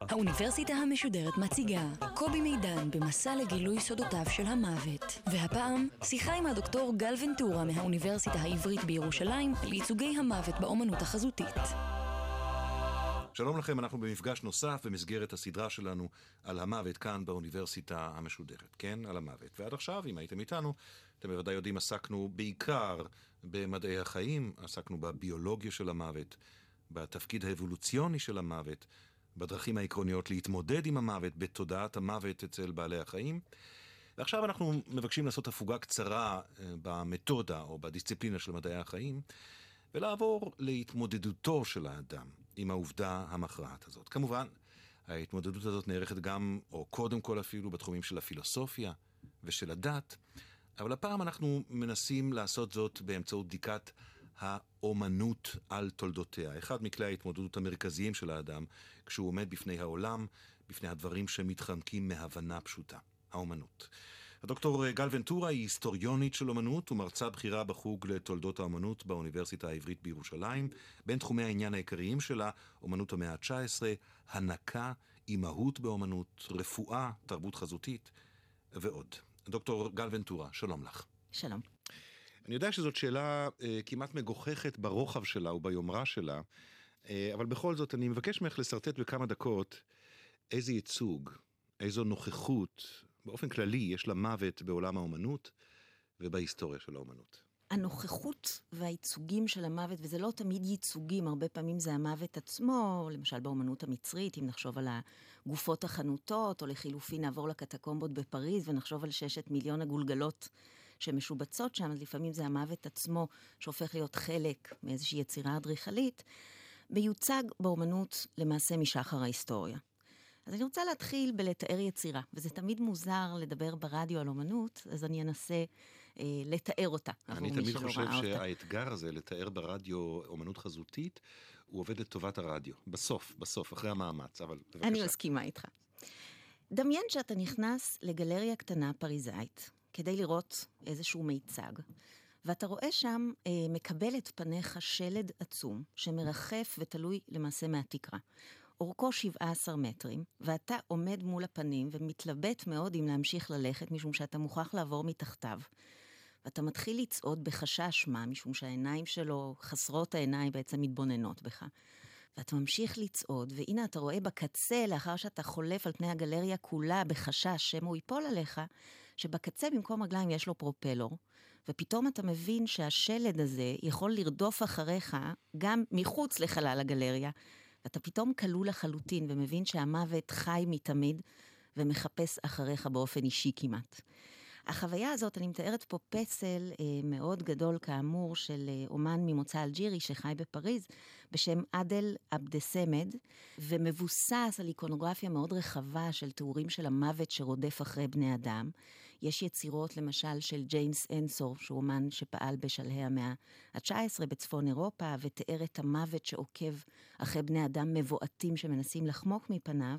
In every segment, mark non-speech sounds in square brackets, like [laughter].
האוניברסיטה המשודרת מציגה קובי מידן במסע לגילוי סודותיו של המוות. והפעם, שיחה עם הדוקטור גל ונטורה מהאוניברסיטה העברית בירושלים לייצוגי המוות באומנות החזותית. שלום לכם, אנחנו במפגש נוסף במסגרת הסדרה שלנו על המוות כאן באוניברסיטה המשודרת. כן, על המוות. ועד עכשיו, אם הייתם איתנו, אתם בוודאי יודעים, עסקנו בעיקר במדעי החיים, עסקנו בביולוגיה של המוות, בתפקיד האבולוציוני של המוות, בדרכים העקרוניות להתמודד עם המוות, בתודעת המוות אצל בעלי החיים. ועכשיו אנחנו מבקשים לעשות הפוגה קצרה אה, במתודה או בדיסציפלינה של מדעי החיים, ולעבור להתמודדותו של האדם עם העובדה המכרעת הזאת. כמובן, ההתמודדות הזאת נערכת גם, או קודם כל אפילו, בתחומים של הפילוסופיה ושל הדת, אבל הפעם אנחנו מנסים לעשות זאת באמצעות בדיקת האומנות על תולדותיה. אחד מכלי ההתמודדות המרכזיים של האדם, כשהוא עומד בפני העולם, בפני הדברים שמתחמקים מהבנה פשוטה, האומנות. הדוקטור גל ונטורה היא היסטוריונית של אומנות ומרצה בכירה בחוג לתולדות האומנות באוניברסיטה העברית בירושלים. בין תחומי העניין העיקריים שלה, אומנות המאה ה-19, הנקה, אימהות באומנות, רפואה, תרבות חזותית ועוד. דוקטור גל ונטורה, שלום לך. שלום. אני יודע שזאת שאלה אה, כמעט מגוחכת ברוחב שלה וביומרה שלה, אה, אבל בכל זאת אני מבקש ממך לשרטט בכמה דקות איזה ייצוג, איזו נוכחות, באופן כללי, יש למוות בעולם האומנות ובהיסטוריה של האומנות. הנוכחות והייצוגים של המוות, וזה לא תמיד ייצוגים, הרבה פעמים זה המוות עצמו, למשל באומנות המצרית, אם נחשוב על הגופות החנותות, או לחילופין נעבור לקטקומבות בפריז ונחשוב על ששת מיליון הגולגלות שמשובצות שם, אז לפעמים זה המוות עצמו שהופך להיות חלק מאיזושהי יצירה אדריכלית, מיוצג באומנות למעשה משחר ההיסטוריה. אז אני רוצה להתחיל בלתאר יצירה, וזה תמיד מוזר לדבר ברדיו על אומנות, אז אני אנסה לתאר אותה אני תמיד חושב שהאתגר הזה, לתאר ברדיו אומנות חזותית, הוא עובד לטובת הרדיו. בסוף, בסוף, אחרי המאמץ, אבל בבקשה. אני מסכימה איתך. דמיין שאתה נכנס לגלריה קטנה פריזאית, כדי לראות איזשהו מיצג. ואתה רואה שם אה, מקבל את פניך שלד עצום, שמרחף ותלוי למעשה מהתקרה. אורכו 17 מטרים, ואתה עומד מול הפנים ומתלבט מאוד אם להמשיך ללכת, משום שאתה מוכרח לעבור מתחתיו. ואתה מתחיל לצעוד בחשש מה, משום שהעיניים שלו, חסרות העיניים, בעצם מתבוננות בך. ואתה ממשיך לצעוד, והנה אתה רואה בקצה, לאחר שאתה חולף על פני הגלריה כולה בחשש שמא הוא ייפול עליך, שבקצה במקום רגליים יש לו פרופלור, ופתאום אתה מבין שהשלד הזה יכול לרדוף אחריך גם מחוץ לחלל הגלריה, ואתה פתאום כלוא לחלוטין ומבין שהמוות חי מתמיד ומחפש אחריך באופן אישי כמעט. החוויה הזאת, אני מתארת פה פסל אה, מאוד גדול כאמור של אה, אומן ממוצא אלג'ירי שחי בפריז, בשם עדל עבדסמד, ומבוסס על איקונוגרפיה מאוד רחבה של תיאורים של המוות שרודף אחרי בני אדם. יש יצירות למשל של ג'יימס אנסור, שהוא אומן שפעל בשלהי המאה ה-19 בצפון אירופה, ותיאר את המוות שעוקב אחרי בני אדם מבועתים שמנסים לחמוק מפניו.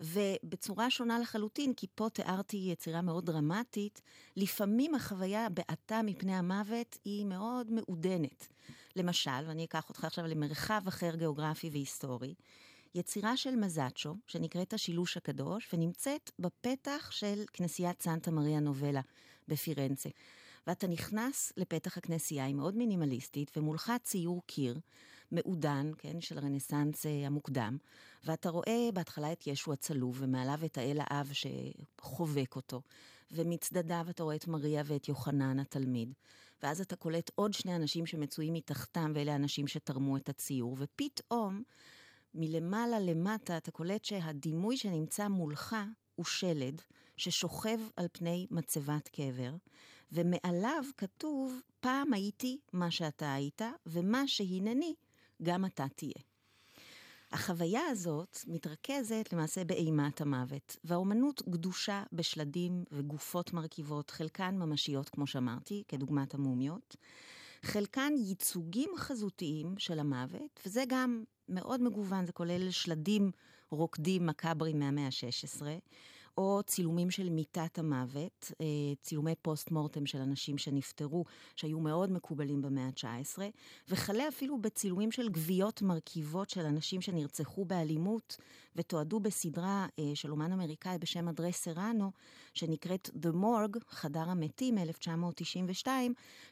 ובצורה שונה לחלוטין, כי פה תיארתי יצירה מאוד דרמטית, לפעמים החוויה הבעתה מפני המוות היא מאוד מעודנת. למשל, ואני אקח אותך עכשיו למרחב אחר גיאוגרפי והיסטורי, יצירה של מזאצ'ו, שנקראת השילוש הקדוש, ונמצאת בפתח של כנסיית סנטה מריה נובלה בפירנצה. ואתה נכנס לפתח הכנסייה, היא מאוד מינימליסטית, ומולך ציור קיר מעודן, כן, של הרנסאנס אה, המוקדם, ואתה רואה בהתחלה את ישו הצלוב, ומעליו את האל האב שחובק אותו, ומצדדיו אתה רואה את מריה ואת יוחנן התלמיד, ואז אתה קולט עוד שני אנשים שמצויים מתחתם, ואלה האנשים שתרמו את הציור, ופתאום... מלמעלה למטה אתה קולט שהדימוי שנמצא מולך הוא שלד ששוכב על פני מצבת קבר, ומעליו כתוב, פעם הייתי מה שאתה היית, ומה שהנני, גם אתה תהיה. החוויה הזאת מתרכזת למעשה באימת המוות, והאומנות גדושה בשלדים וגופות מרכיבות, חלקן ממשיות, כמו שאמרתי, כדוגמת המומיות, חלקן ייצוגים חזותיים של המוות, וזה גם מאוד מגוון, זה כולל שלדים רוקדים מקאברים מהמאה ה-16, או צילומים של מיטת המוות, אה, צילומי פוסט מורטם של אנשים שנפטרו, שהיו מאוד מקובלים במאה ה-19, וכלה אפילו בצילומים של גוויות מרכיבות של אנשים שנרצחו באלימות, ותועדו בסדרה אה, של אומן אמריקאי בשם אדרי סרנו, שנקראת The Morgue, חדר המתים מ-1992,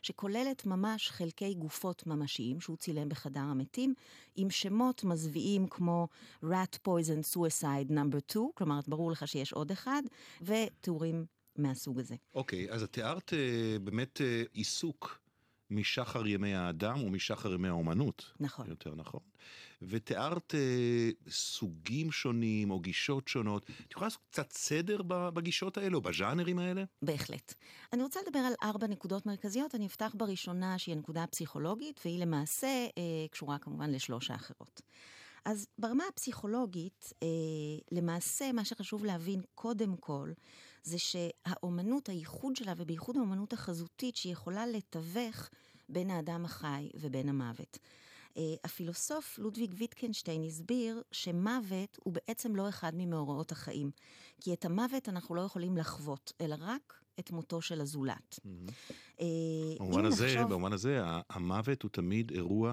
שכוללת ממש חלקי גופות ממשיים שהוא צילם בחדר המתים, עם שמות מזוויעים כמו rat poison suicide number 2, כלומר, ברור לך שיש עוד אחד, ותיאורים מהסוג הזה. אוקיי, okay, אז את תיארת uh, באמת uh, עיסוק משחר ימי האדם ומשחר ימי האומנות. נכון. יותר נכון. ותיארת אה, סוגים שונים או גישות שונות. את יכולה לעשות קצת סדר בגישות האלה או בז'אנרים האלה? בהחלט. אני רוצה לדבר על ארבע נקודות מרכזיות. אני אפתח בראשונה שהיא הנקודה הפסיכולוגית, והיא למעשה אה, קשורה כמובן לשלוש האחרות. אז ברמה הפסיכולוגית, אה, למעשה מה שחשוב להבין קודם כל, זה שהאומנות, הייחוד שלה, ובייחוד האומנות החזותית, שהיא יכולה לתווך בין האדם החי ובין המוות. אה, הפילוסוף לודוויג ויטקנשטיין הסביר שמוות הוא בעצם לא אחד ממאורעות החיים. כי את המוות אנחנו לא יכולים לחוות, אלא רק את מותו של הזולת. אה, במובן הזה, במובן הזה, המוות הוא תמיד אירוע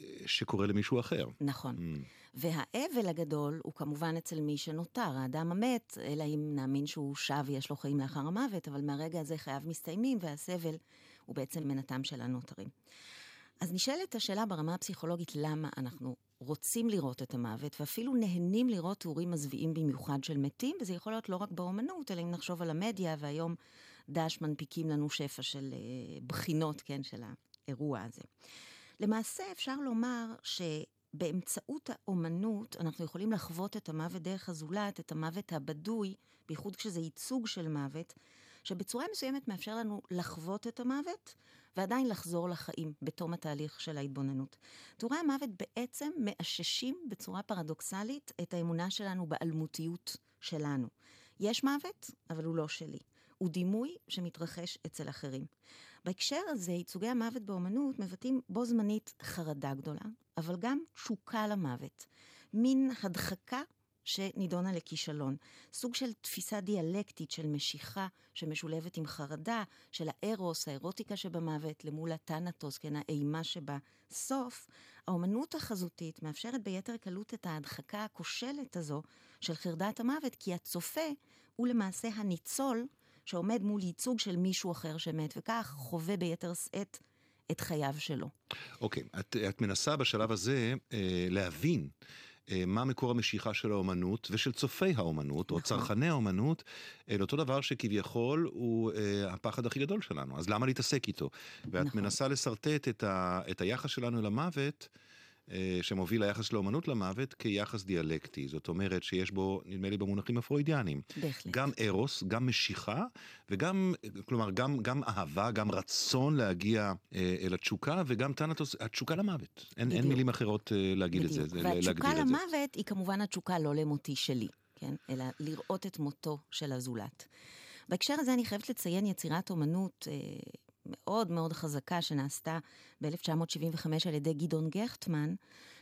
אה, שקורה למישהו אחר. נכון. Mm. והאבל הגדול הוא כמובן אצל מי שנותר, האדם המת, אלא אם נאמין שהוא שב ויש לו חיים לאחר המוות, אבל מהרגע הזה חייו מסתיימים והסבל הוא בעצם מנתם של הנותרים. אז נשאלת השאלה ברמה הפסיכולוגית למה אנחנו רוצים לראות את המוות, ואפילו נהנים לראות תיאורים מזוויעים במיוחד של מתים, וזה יכול להיות לא רק באומנות, אלא אם נחשוב על המדיה, והיום דש מנפיקים לנו שפע של uh, בחינות, כן, של האירוע הזה. למעשה אפשר לומר שבאמצעות האומנות אנחנו יכולים לחוות את המוות דרך הזולת, את המוות הבדוי, בייחוד כשזה ייצוג של מוות, שבצורה מסוימת מאפשר לנו לחוות את המוות, ועדיין לחזור לחיים בתום התהליך של ההתבוננות. תיאורי המוות בעצם מאששים בצורה פרדוקסלית את האמונה שלנו באלמותיות שלנו. יש מוות, אבל הוא לא שלי. הוא דימוי שמתרחש אצל אחרים. בהקשר הזה, ייצוגי המוות באומנות מבטאים בו זמנית חרדה גדולה, אבל גם תשוקה למוות. מין הדחקה שנידונה לכישלון. סוג של תפיסה דיאלקטית של משיכה שמשולבת עם חרדה, של הארוס, האירוטיקה שבמוות, למול הטנטוס, כן, האימה שבסוף. האומנות החזותית מאפשרת ביתר קלות את ההדחקה הכושלת הזו של חרדת המוות, כי הצופה הוא למעשה הניצול שעומד מול ייצוג של מישהו אחר שמת, וכך חווה ביתר שאת את חייו שלו. אוקיי, okay, את, את מנסה בשלב הזה אה, להבין אה, מה מקור המשיכה של האומנות ושל צופי האומנות, נכון. או צרכני האומנות, אל אותו דבר שכביכול הוא אה, הפחד הכי גדול שלנו. אז למה להתעסק איתו? ואת נכון. מנסה לשרטט את, ה, את היחס שלנו למוות. שמוביל ליחס של האומנות למוות כיחס דיאלקטי. זאת אומרת שיש בו, נדמה לי, במונחים הפרוידיאנים. בהחלט. גם ארוס, גם משיכה, וגם, כלומר, גם, גם אהבה, גם רצון להגיע אה, אל התשוקה, וגם טנטוס, התשוקה למוות. אין, אין מילים אחרות אה, להגיד בדיוק. את זה, והתשוקה למוות היא כמובן התשוקה לא למותי שלי, כן? אלא לראות את מותו של הזולת. בהקשר הזה אני חייבת לציין יצירת אומנות אה, מאוד מאוד חזקה שנעשתה ב-1975 על ידי גדעון גכטמן,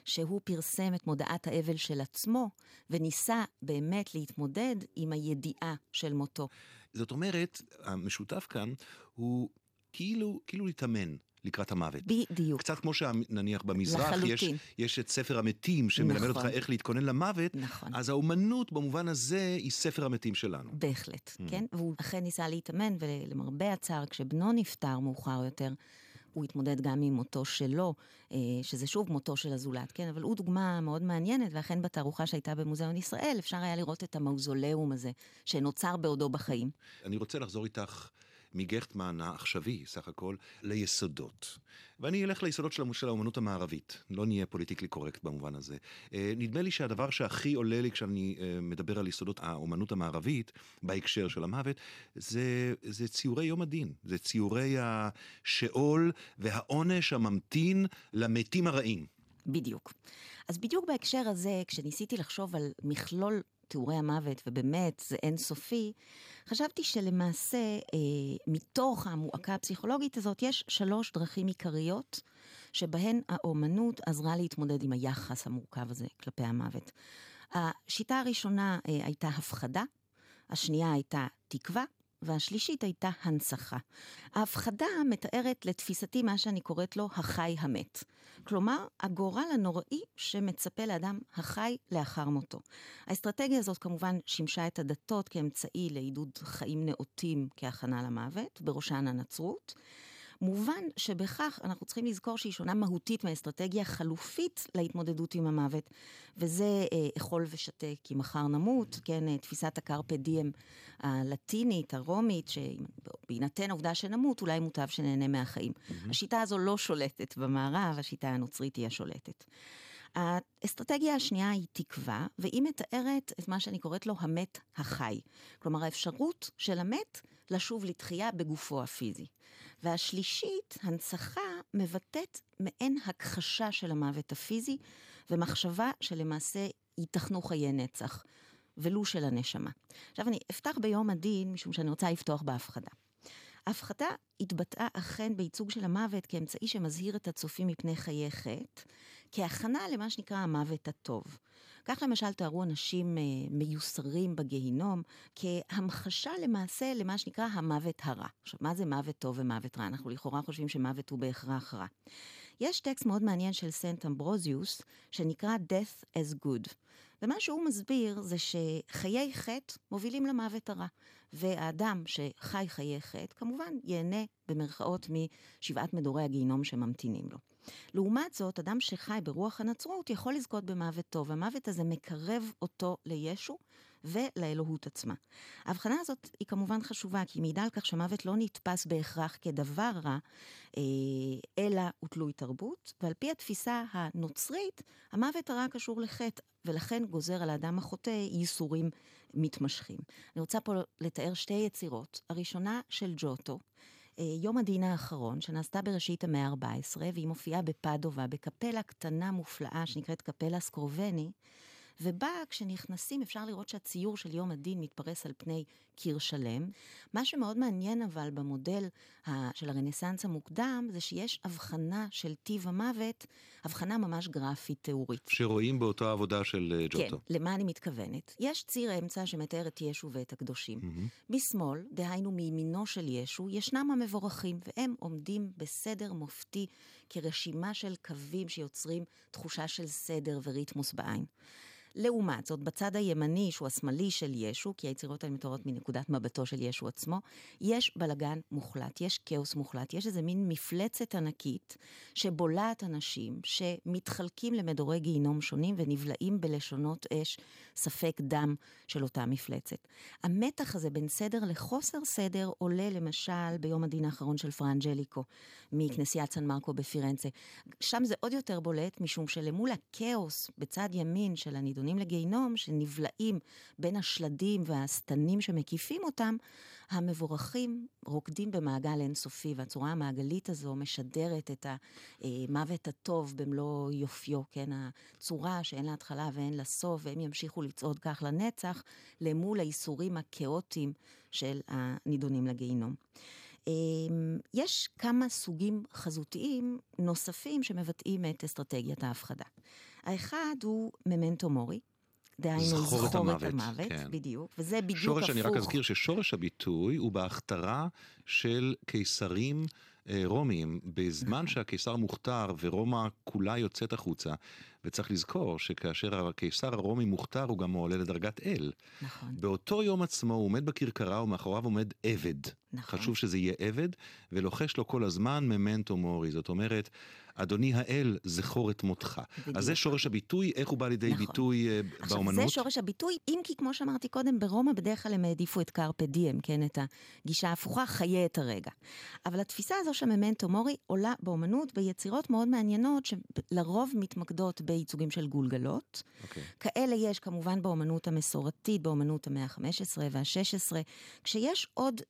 שהוא פרסם את מודעת האבל של עצמו, וניסה באמת להתמודד עם הידיעה של מותו. זאת אומרת, המשותף כאן הוא כאילו, כאילו להתאמן. לקראת המוות. בדיוק. קצת כמו שנניח במזרח יש, יש את ספר המתים שמלמד נכון. אותך איך להתכונן למוות, נכון. אז האומנות במובן הזה היא ספר המתים שלנו. בהחלט, mm. כן? והוא אכן ניסה להתאמן, ולמרבה הצער, כשבנו נפטר מאוחר יותר, הוא התמודד גם עם מותו שלו, אה, שזה שוב מותו של הזולת, כן? אבל הוא דוגמה מאוד מעניינת, ואכן בתערוכה שהייתה במוזיאון ישראל, אפשר היה לראות את המאוזוליאום הזה, שנוצר בעודו בחיים. אני רוצה לחזור איתך מגכטמן העכשווי, סך הכל, ליסודות. ואני אלך ליסודות של, של האומנות המערבית. לא נהיה פוליטיקלי קורקט במובן הזה. אה, נדמה לי שהדבר שהכי עולה לי כשאני אה, מדבר על יסודות האומנות המערבית, בהקשר של המוות, זה, זה ציורי יום הדין. זה ציורי השאול והעונש הממתין למתים הרעים. בדיוק. אז בדיוק בהקשר הזה, כשניסיתי לחשוב על מכלול תיאורי המוות, ובאמת זה אינסופי, חשבתי שלמעשה, אה, מתוך המועקה הפסיכולוגית הזאת, יש שלוש דרכים עיקריות שבהן האומנות עזרה להתמודד עם היחס המורכב הזה כלפי המוות. השיטה הראשונה אה, הייתה הפחדה, השנייה הייתה תקווה, והשלישית הייתה הנצחה. ההפחדה מתארת לתפיסתי מה שאני קוראת לו החי המת. כלומר, הגורל הנוראי שמצפה לאדם החי לאחר מותו. האסטרטגיה הזאת כמובן שימשה את הדתות כאמצעי לעידוד חיים נאותים כהכנה למוות, בראשן הנצרות. מובן שבכך אנחנו צריכים לזכור שהיא שונה מהותית מאסטרטגיה חלופית להתמודדות עם המוות, וזה אה, אכול ושתה כי מחר נמות, כן, אה, תפיסת הקרפה דיאם הלטינית, הרומית, שבהינתן העובדה שנמות, אולי מוטב שנהנה מהחיים. Mm-hmm. השיטה הזו לא שולטת במערב, השיטה הנוצרית היא השולטת. האסטרטגיה השנייה היא תקווה, והיא מתארת את מה שאני קוראת לו המת החי. כלומר, האפשרות של המת לשוב לתחייה בגופו הפיזי. והשלישית, הנצחה, מבטאת מעין הכחשה של המוות הפיזי, ומחשבה שלמעשה ייתכנו חיי נצח, ולו של הנשמה. עכשיו אני אפתח ביום הדין, משום שאני רוצה לפתוח בהפחדה. ההפחדה התבטאה אכן בייצוג של המוות כאמצעי שמזהיר את הצופים מפני חיי חטא, כהכנה למה שנקרא המוות הטוב. כך למשל תארו אנשים אה, מיוסרים בגיהינום כהמחשה למעשה למה שנקרא המוות הרע. עכשיו, מה זה מוות טוב ומוות רע? אנחנו לכאורה חושבים שמוות הוא בהכרח רע. יש טקסט מאוד מעניין של סנט אמברוזיוס, שנקרא Death as Good. ומה שהוא מסביר זה שחיי חטא מובילים למוות הרע. והאדם שחי חיי חטא, כמובן ייהנה במרכאות משבעת מדורי הגיהינום שממתינים לו. לעומת זאת, אדם שחי ברוח הנצרות יכול לזכות במוות טוב. המוות הזה מקרב אותו לישו ולאלוהות עצמה. ההבחנה הזאת היא כמובן חשובה, כי היא מעידה על כך שמוות לא נתפס בהכרח כדבר רע, אה, אלא הוא תלוי תרבות, ועל פי התפיסה הנוצרית, המוות הרע קשור לחטא, ולכן גוזר על האדם החוטא ייסורים מתמשכים. אני רוצה פה לתאר שתי יצירות. הראשונה של ג'וטו, אה, יום הדין האחרון, שנעשתה בראשית המאה ה-14, והיא מופיעה בפדובה, בקפלה קטנה מופלאה שנקראת קפלה סקרובני, ובה כשנכנסים אפשר לראות שהציור של יום הדין מתפרס על פני קיר שלם. מה שמאוד מעניין אבל במודל של הרנסאנס המוקדם, זה שיש הבחנה של טיב המוות, הבחנה ממש גרפית תיאורית. שרואים באותה עבודה של אה, ג'וטו. כן, למה אני מתכוונת? יש ציר אמצע שמתאר את ישו ואת הקדושים. Mm-hmm. משמאל, דהיינו מימינו של ישו, ישנם המבורכים, והם עומדים בסדר מופתי כרשימה של קווים שיוצרים תחושה של סדר וריתמוס בעין. לעומת זאת, בצד הימני, שהוא השמאלי של ישו, כי היצירות האלה מתוארות מנקודת מבטו של ישו עצמו, יש בלגן מוחלט, יש כאוס מוחלט, יש איזה מין מפלצת ענקית שבולעת אנשים שמתחלקים למדורי גיהינום שונים ונבלעים בלשונות אש, ספק דם של אותה מפלצת. המתח הזה בין סדר לחוסר סדר עולה למשל ביום הדין האחרון של פרנג'ליקו מכנסיית סן מרקו בפירנצה. שם זה עוד יותר בולט, משום שלמול הכאוס בצד ימין של הנידון נידונים לגיהינום, שנבלעים בין השלדים והשטנים שמקיפים אותם, המבורכים רוקדים במעגל אינסופי, והצורה המעגלית הזו משדרת את המוות הטוב במלוא יופיו, כן? הצורה שאין לה התחלה ואין לה סוף, והם ימשיכו לצעוד כך לנצח, למול האיסורים הכאוטיים של הנידונים לגיהינום. אמ, יש כמה סוגים חזותיים נוספים שמבטאים את אסטרטגיית ההפחדה. האחד הוא ממנטו מורי, דהיינו זכור את המוות, המוות כן. בדיוק, וזה בדיוק שורש, הפוך. אני רק אזכיר ששורש הביטוי הוא בהכתרה של קיסרים אה, רומיים, בזמן נכון. שהקיסר מוכתר ורומא כולה יוצאת החוצה, וצריך לזכור שכאשר הקיסר הרומי מוכתר הוא גם עולה לדרגת אל. נכון. באותו יום עצמו הוא עומד בכרכרה ומאחוריו עומד עבד. נכון. חשוב שזה יהיה עבד, ולוחש לו כל הזמן ממנטו מורי. זאת אומרת, אדוני האל, זכור את מותך. בדיוק. אז זה שורש הביטוי, איך הוא בא לידי נכון. ביטוי uh, עכשיו, באומנות? עכשיו, זה שורש הביטוי, אם כי כמו שאמרתי קודם, ברומא בדרך כלל הם העדיפו את קרפה דיאם, כן, את הגישה ההפוכה, חיה את הרגע. אבל התפיסה הזו של ממנטו מורי עולה באומנות ביצירות מאוד מעניינות, שלרוב מתמקדות בייצוגים של גולגלות. Okay. אוקיי. כאלה יש כמובן באומנות המסורתית, באומנות המאה ה-15 וה-16, כשיש עוד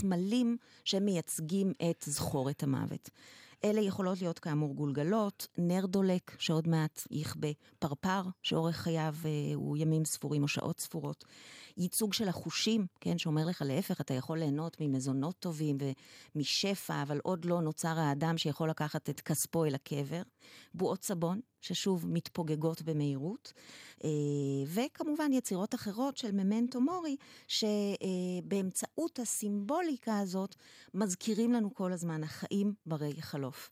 סמלים שמייצגים את זכור את המוות. אלה יכולות להיות כאמור גולגלות, נר דולק, שעוד מעט יכבה, פרפר, שאורך חייו אה, הוא ימים ספורים או שעות ספורות. ייצוג של החושים, כן, שאומר לך להפך, אתה יכול ליהנות ממזונות טובים ומשפע, אבל עוד לא נוצר האדם שיכול לקחת את כספו אל הקבר. בועות סבון, ששוב מתפוגגות במהירות. אה, וכמובן יצירות אחרות של ממנטו מורי, שבאמצעות הסימבוליקה הזאת מזכירים לנו כל הזמן החיים ברי חלוף.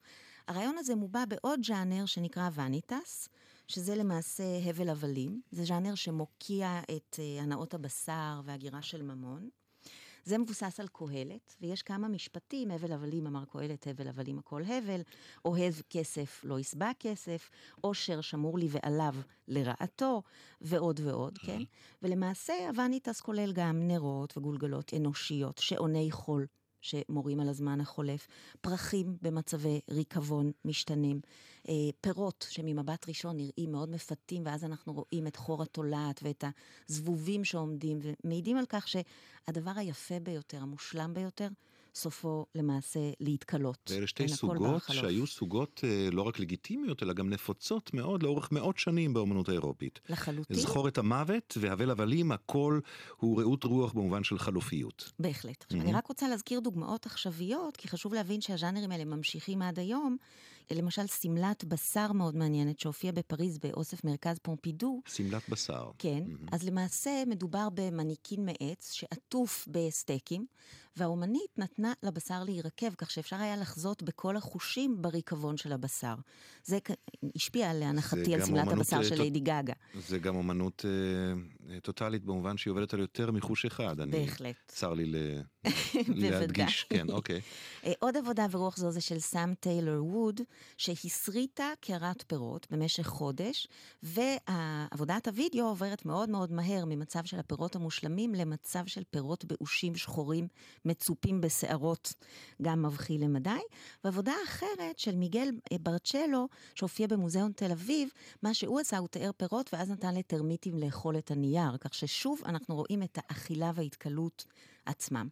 הרעיון הזה מובע בעוד ז'אנר שנקרא וניטס. שזה למעשה הבל הבלים. זה ז'אנר שמוקיע את uh, הנאות הבשר והגירה של ממון. זה מבוסס על קהלת, ויש כמה משפטים, הבל הבלים אמר קהלת, הבל הבלים הכל הבל, אוהב כסף לא יסבע כסף, עושר שמור לי ועליו לרעתו, ועוד ועוד, כן? ולמעשה הווניטס כולל גם נרות וגולגלות אנושיות, שעוני חול שמורים על הזמן החולף, פרחים במצבי ריקבון משתנים, אה, פירות שממבט ראשון נראים מאוד מפתים, ואז אנחנו רואים את חור התולעת ואת הזבובים שעומדים, ומעידים על כך שהדבר היפה ביותר, המושלם ביותר, סופו למעשה להתקלות. ואלה שתי סוגות שהיו סוגות אה, לא רק לגיטימיות, אלא גם נפוצות מאוד לאורך מאות שנים באמנות האירופית. לחלוטין. זכור את המוות והבל הבלים, הכל הוא רעות רוח במובן של חלופיות. בהחלט. mm-hmm. אני רק רוצה להזכיר דוגמאות עכשוויות, כי חשוב להבין שהז'אנרים האלה ממשיכים עד היום. למשל, שמלת בשר מאוד מעניינת שהופיעה בפריז באוסף מרכז פומפידו. שמלת בשר. כן, mm-hmm. אז למעשה מדובר במניקין מעץ שעטוף בסטייקים, והאומנית נתנה לבשר להירקב, כך שאפשר היה לחזות בכל החושים בריקבון של הבשר. זה השפיע להנחתי על שמלת הבשר אה, של ליידי גאגה. זה גם אומנות אה, טוטאלית במובן שהיא עובדת על יותר מחוש אחד. בהחלט. צר לי ל... [laughs] להדגיש. כן, אוקיי. אה, עוד עבודה ברוח זו זה של סאם טיילור ווד, שהסריטה קערת פירות במשך חודש, ועבודת הוידאו עוברת מאוד מאוד מהר ממצב של הפירות המושלמים למצב של פירות באושים שחורים מצופים בשערות, גם מבחיל למדי. ועבודה אחרת של מיגל ברצ'לו, שהופיע במוזיאון תל אביב, מה שהוא עשה, הוא תיאר פירות ואז נתן לטרמיטים לאכול את הנייר, כך ששוב אנחנו רואים את האכילה וההתכלות עצמם.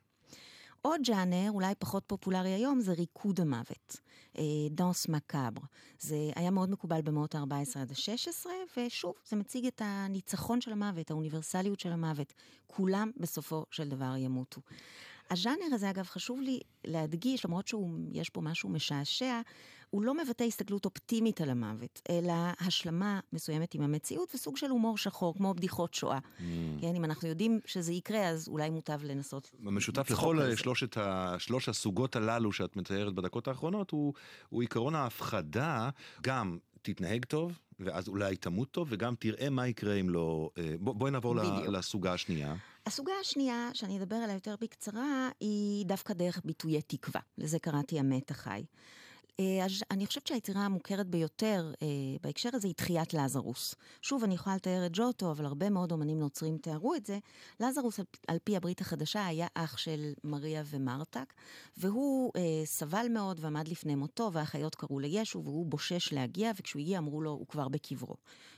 עוד ג'אנר, אולי פחות פופולרי היום, זה ריקוד המוות. דאנס מקאבר. זה היה מאוד מקובל במאות ה-14 עד ה-16, ושוב, זה מציג את הניצחון של המוות, האוניברסליות של המוות. כולם בסופו של דבר ימותו. הז'אנר הזה, אגב, חשוב לי להדגיש, למרות שיש פה משהו משעשע, הוא לא מבטא הסתכלות אופטימית על המוות, אלא השלמה מסוימת עם המציאות וסוג של הומור שחור, כמו בדיחות שואה. Mm. כן, אם אנחנו יודעים שזה יקרה, אז אולי מוטב לנסות המשותף לכל שלושת ה, שלוש הסוגות הללו שאת מתארת בדקות האחרונות, הוא, הוא עיקרון ההפחדה, גם תתנהג טוב, ואז אולי תמות טוב, וגם תראה מה יקרה אם לא... אה, בוא, בואי נעבור בדיוק. לסוגה השנייה. הסוגה השנייה, שאני אדבר עליה יותר בקצרה, היא דווקא דרך ביטויי תקווה. לזה קראתי המת החי. אה, אז אני חושבת שהיצירה המוכרת ביותר אה, בהקשר הזה היא תחיית לזרוס. שוב, אני יכולה לתאר את ג'וטו, אבל הרבה מאוד אומנים נוצרים תיארו את זה. לזרוס, על, פי הברית החדשה, היה אח של מריה ומרתק, והוא אה, סבל מאוד ועמד לפני מותו, והאחיות קראו לישו, והוא בושש להגיע, וכשהוא הגיע אמרו לו, הוא כבר בקברו.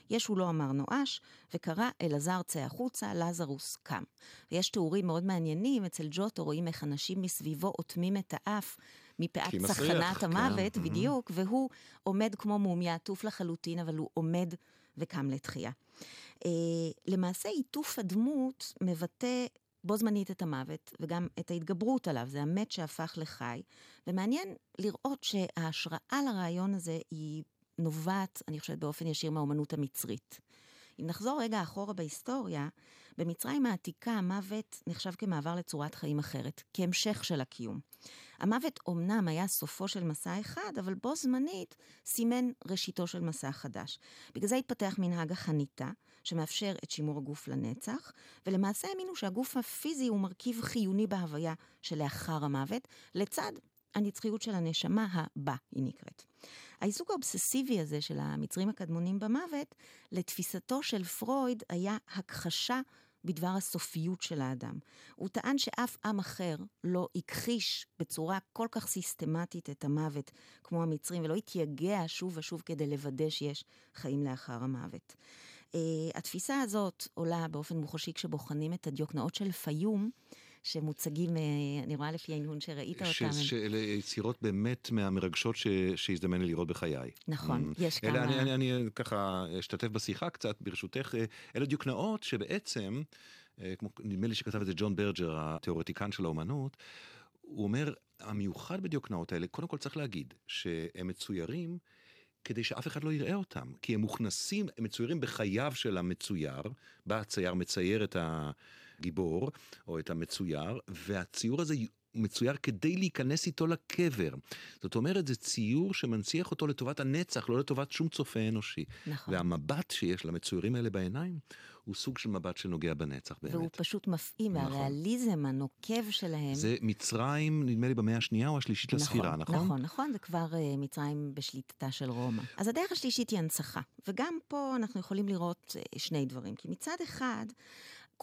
ישו לא אמר נואש, וקרא אלעזר צא החוצה, לזרוס קם. ויש תיאורים מאוד מעניינים, אצל ג'וטו רואים איך אנשים מסביבו אוטמים את האף. מפאת צחנת כן. המוות, כן. בדיוק, mm-hmm. והוא עומד כמו מומיה, עטוף לחלוטין, אבל הוא עומד וקם לתחייה. Uh, למעשה, עיטוף הדמות מבטא בו זמנית את המוות וגם את ההתגברות עליו, זה המת שהפך לחי, ומעניין לראות שההשראה לרעיון הזה היא נובעת, אני חושבת, באופן ישיר מהאומנות המצרית. אם נחזור רגע אחורה בהיסטוריה, במצרים העתיקה המוות נחשב כמעבר לצורת חיים אחרת, כהמשך של הקיום. המוות אומנם היה סופו של מסע אחד, אבל בו זמנית סימן ראשיתו של מסע חדש. בגלל זה התפתח מנהג החניתה, שמאפשר את שימור הגוף לנצח, ולמעשה האמינו שהגוף הפיזי הוא מרכיב חיוני בהוויה שלאחר המוות, לצד הנצחיות של הנשמה הבא, היא נקראת. העיסוק האובססיבי הזה של המצרים הקדמונים במוות, לתפיסתו של פרויד היה הכחשה בדבר הסופיות של האדם. הוא טען שאף עם אחר לא הכחיש בצורה כל כך סיסטמטית את המוות כמו המצרים, ולא התייגע שוב ושוב כדי לוודא שיש חיים לאחר המוות. Uh, התפיסה הזאת עולה באופן מוחשי כשבוחנים את הדיוקנאות של פיום, שמוצגים, אה, אני רואה לפי העניין שראית אותם. שאלה יצירות באמת מהמרגשות שהזדמן לי לראות בחיי. נכון, mm. יש כמה... אני, אני, אני ככה אשתתף בשיחה קצת, ברשותך. אלה דיוקנאות שבעצם, כמו, נדמה לי שכתב את זה ג'ון ברג'ר, התיאורטיקן של האומנות, הוא אומר, המיוחד בדיוקנאות האלה, קודם כל צריך להגיד שהם מצוירים כדי שאף אחד לא יראה אותם, כי הם מוכנסים, הם מצוירים בחייו של המצויר, בא הצייר מצייר את הגיבור או את המצויר, והציור הזה מצויר כדי להיכנס איתו לקבר. זאת אומרת, זה ציור שמנציח אותו לטובת הנצח, לא לטובת שום צופה אנושי. נכון. והמבט שיש למצוירים האלה בעיניים, הוא סוג של מבט שנוגע בנצח באמת. והוא פשוט מפעים, נכון. והריאליזם הנוקב שלהם... זה מצרים, נדמה לי, במאה השנייה או השלישית נכון, לספירה, נכון? נכון, נכון, זה כבר uh, מצרים בשליטתה של רומא. אז הדרך השלישית היא הנצחה, וגם פה אנחנו יכולים לראות uh, שני דברים. כי מצד אחד,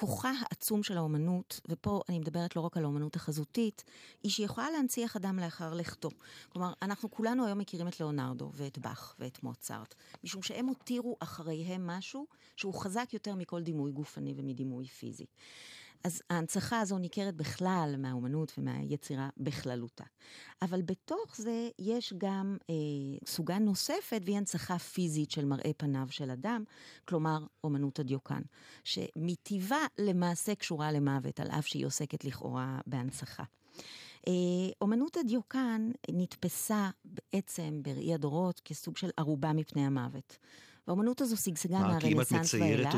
כוחה העצום של האומנות, ופה אני מדברת לא רק על האומנות החזותית, היא שהיא יכולה להנציח אדם לאחר לכתו. כלומר, אנחנו כולנו היום מכירים את ליאונרדו ואת באך ואת מוצרט, משום שהם הותירו אחריהם משהו שהוא חזק יותר מכל דימוי גופני ומדימוי פיזי. אז ההנצחה הזו ניכרת בכלל מהאומנות ומהיצירה בכללותה. אבל בתוך זה יש גם אה, סוגה נוספת, והיא הנצחה פיזית של מראה פניו של אדם, כלומר אומנות הדיוקן, שמטבעה למעשה קשורה למוות, על אף שהיא עוסקת לכאורה בהנצחה. אה, אומנות הדיוקן נתפסה בעצם בראי הדורות כסוג של ערובה מפני המוות. והאומנות הזו שגשגה מהרנסאנס ואילך.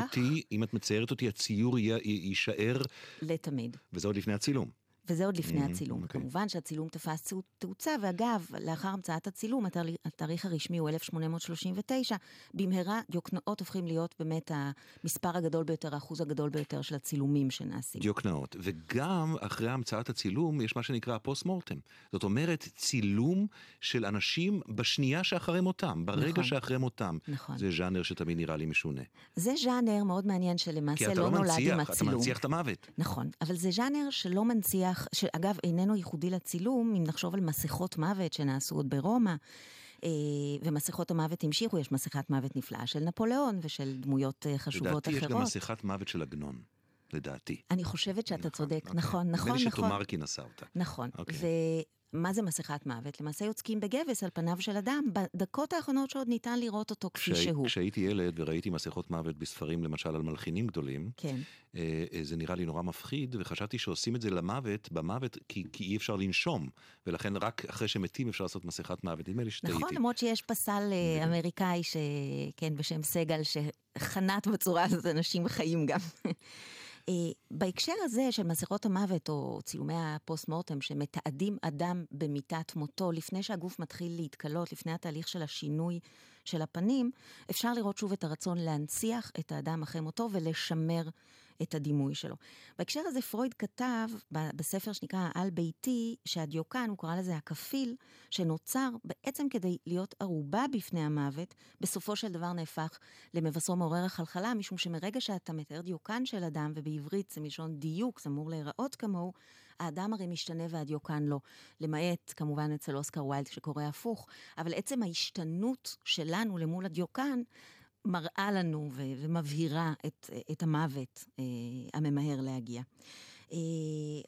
אם את מציירת אותי, הציור יישאר... לתמיד. וזה עוד לפני הצילום. וזה עוד לפני mm, הצילום. Okay. אוקיי. כמובן שהצילום תפס תאוצה, ואגב, לאחר המצאת הצילום, התאריך הרשמי הוא 1839, במהרה דיוקנאות הופכים להיות באמת המספר הגדול ביותר, האחוז הגדול ביותר של הצילומים שנעשים. דיוקנאות, וגם אחרי המצאת הצילום יש מה שנקרא פוסט מורטם. זאת אומרת, צילום של אנשים בשנייה שאחרי מותם, ברגע נכון, שאחרי מותם. נכון. זה ז'אנר שתמיד נראה לי משונה. זה ז'אנר מאוד מעניין שלמעשה לא, לא נולד מנציח, עם הצילום. כי אתה לא מנציח את המוות. נכון, אבל זה ז'אנר שלא מנציח מניח, שאגב איננו ייחודי לצילום, אם נחשוב על מסכות מוות שנעשו עוד ברומא, אה, ומסכות המוות המשיכו, יש מסכת מוות נפלאה של נפוליאון ושל דמויות אה, חשובות לדעתי אחרות. לדעתי יש גם מסכת מוות של עגנון. לדעתי. אני חושבת שאתה נכון, צודק. נכון, נכון, נכון. נדמה לי שתומרקי נשא אותה. נכון, אוקיי. מה זה מסכת מוות? למעשה יוצקים בגבס על פניו של אדם, בדקות האחרונות שעוד ניתן לראות אותו כפי כשה, שהוא. כשהייתי ילד וראיתי מסכות מוות בספרים, למשל על מלחינים גדולים, כן. אה, אה, זה נראה לי נורא מפחיד, וחשבתי שעושים את זה למוות, במוות, כי, כי אי אפשר לנשום, ולכן רק אחרי שמתים אפשר לעשות מסכת מוות. נדמה לי שטעיתי. נכון, למרות שיש פסל אה, אמריקאי, שכן, בשם סגל, שחנט בצורה הזאת אנשים חיים גם. Uh, בהקשר הזה של מסכות המוות או צילומי הפוסט מורטם שמתעדים אדם במיטת מותו לפני שהגוף מתחיל להתקלות, לפני התהליך של השינוי של הפנים, אפשר לראות שוב את הרצון להנציח את האדם אחרי מותו ולשמר את הדימוי שלו. בהקשר הזה פרויד כתב בספר שנקרא העל ביתי, שהדיוקן, הוא קרא לזה הכפיל, שנוצר בעצם כדי להיות ערובה בפני המוות, בסופו של דבר נהפך למבשרו מעורר החלחלה, משום שמרגע שאתה מתאר דיוקן של אדם, ובעברית זה מלשון דיוק, זה אמור להיראות כמוהו, האדם הרי משתנה והדיוקן לא. למעט, כמובן, אצל אוסקר ויילד שקורה הפוך, אבל עצם ההשתנות שלנו למול הדיוקן, מראה לנו ו- ומבהירה את, את המוות אה, הממהר להגיע. אה,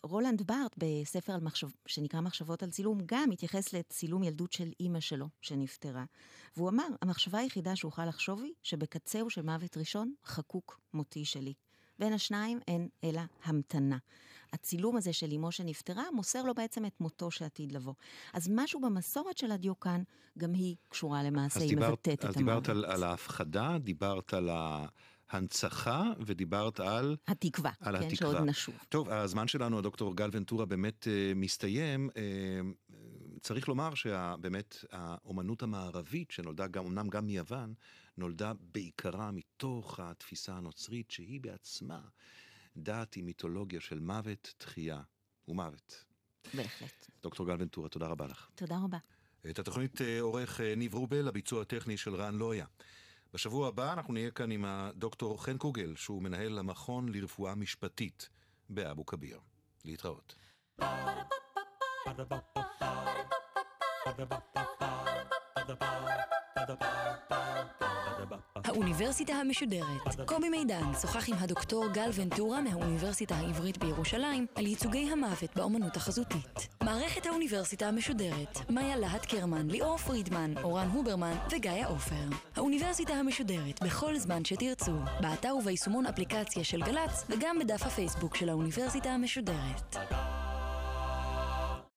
רולנד בארט בספר על מחשב, שנקרא מחשבות על צילום גם התייחס לצילום ילדות של אימא שלו שנפטרה. והוא אמר, המחשבה היחידה שאוכל לחשוב היא שבקצהו של מוות ראשון חקוק מותי שלי. בין השניים אין אלא המתנה. הצילום הזה של אמו שנפטרה מוסר לו בעצם את מותו שעתיד לבוא. אז משהו במסורת של הדיוקן, גם היא קשורה למעשה, היא דיברת, מבטאת את המוות. אז דיברת על, על ההפחדה, דיברת על ההנצחה ודיברת על... התקווה, על כן, התקווה. שעוד נשוב. טוב, הזמן שלנו, הדוקטור גל ונטורה, באמת uh, מסתיים. Uh, צריך לומר שבאמת האומנות המערבית, שנולדה גם, אמנם גם מיוון, נולדה בעיקרה מתוך התפיסה הנוצרית, שהיא בעצמה דת היא מיתולוגיה של מוות, תחייה ומוות. בהחלט. דוקטור גל ונטורה, תודה רבה לך. תודה רבה. את התוכנית אה, עורך אה, ניב רובל, הביצוע הטכני של רן לויה. בשבוע הבא אנחנו נהיה כאן עם הדוקטור חן קוגל, שהוא מנהל המכון לרפואה משפטית באבו כביר. להתראות. Ba-da-ba-ba-ba. Ba-da-ba-ba-ba. Ba-da-ba-ba-ba. Ba-da-ba-ba-ba. האוניברסיטה המשודרת. קובי מידן שוחח עם הדוקטור גל ונטורה מהאוניברסיטה העברית בירושלים על ייצוגי המוות באמנות החזותית. מערכת האוניברסיטה המשודרת, מאיה להט קרמן, ליאור פרידמן, אורן הוברמן וגיא עופר. האוניברסיטה המשודרת, בכל זמן שתרצו, באתר וביישומון אפליקציה של גל"צ וגם בדף הפייסבוק של האוניברסיטה המשודרת.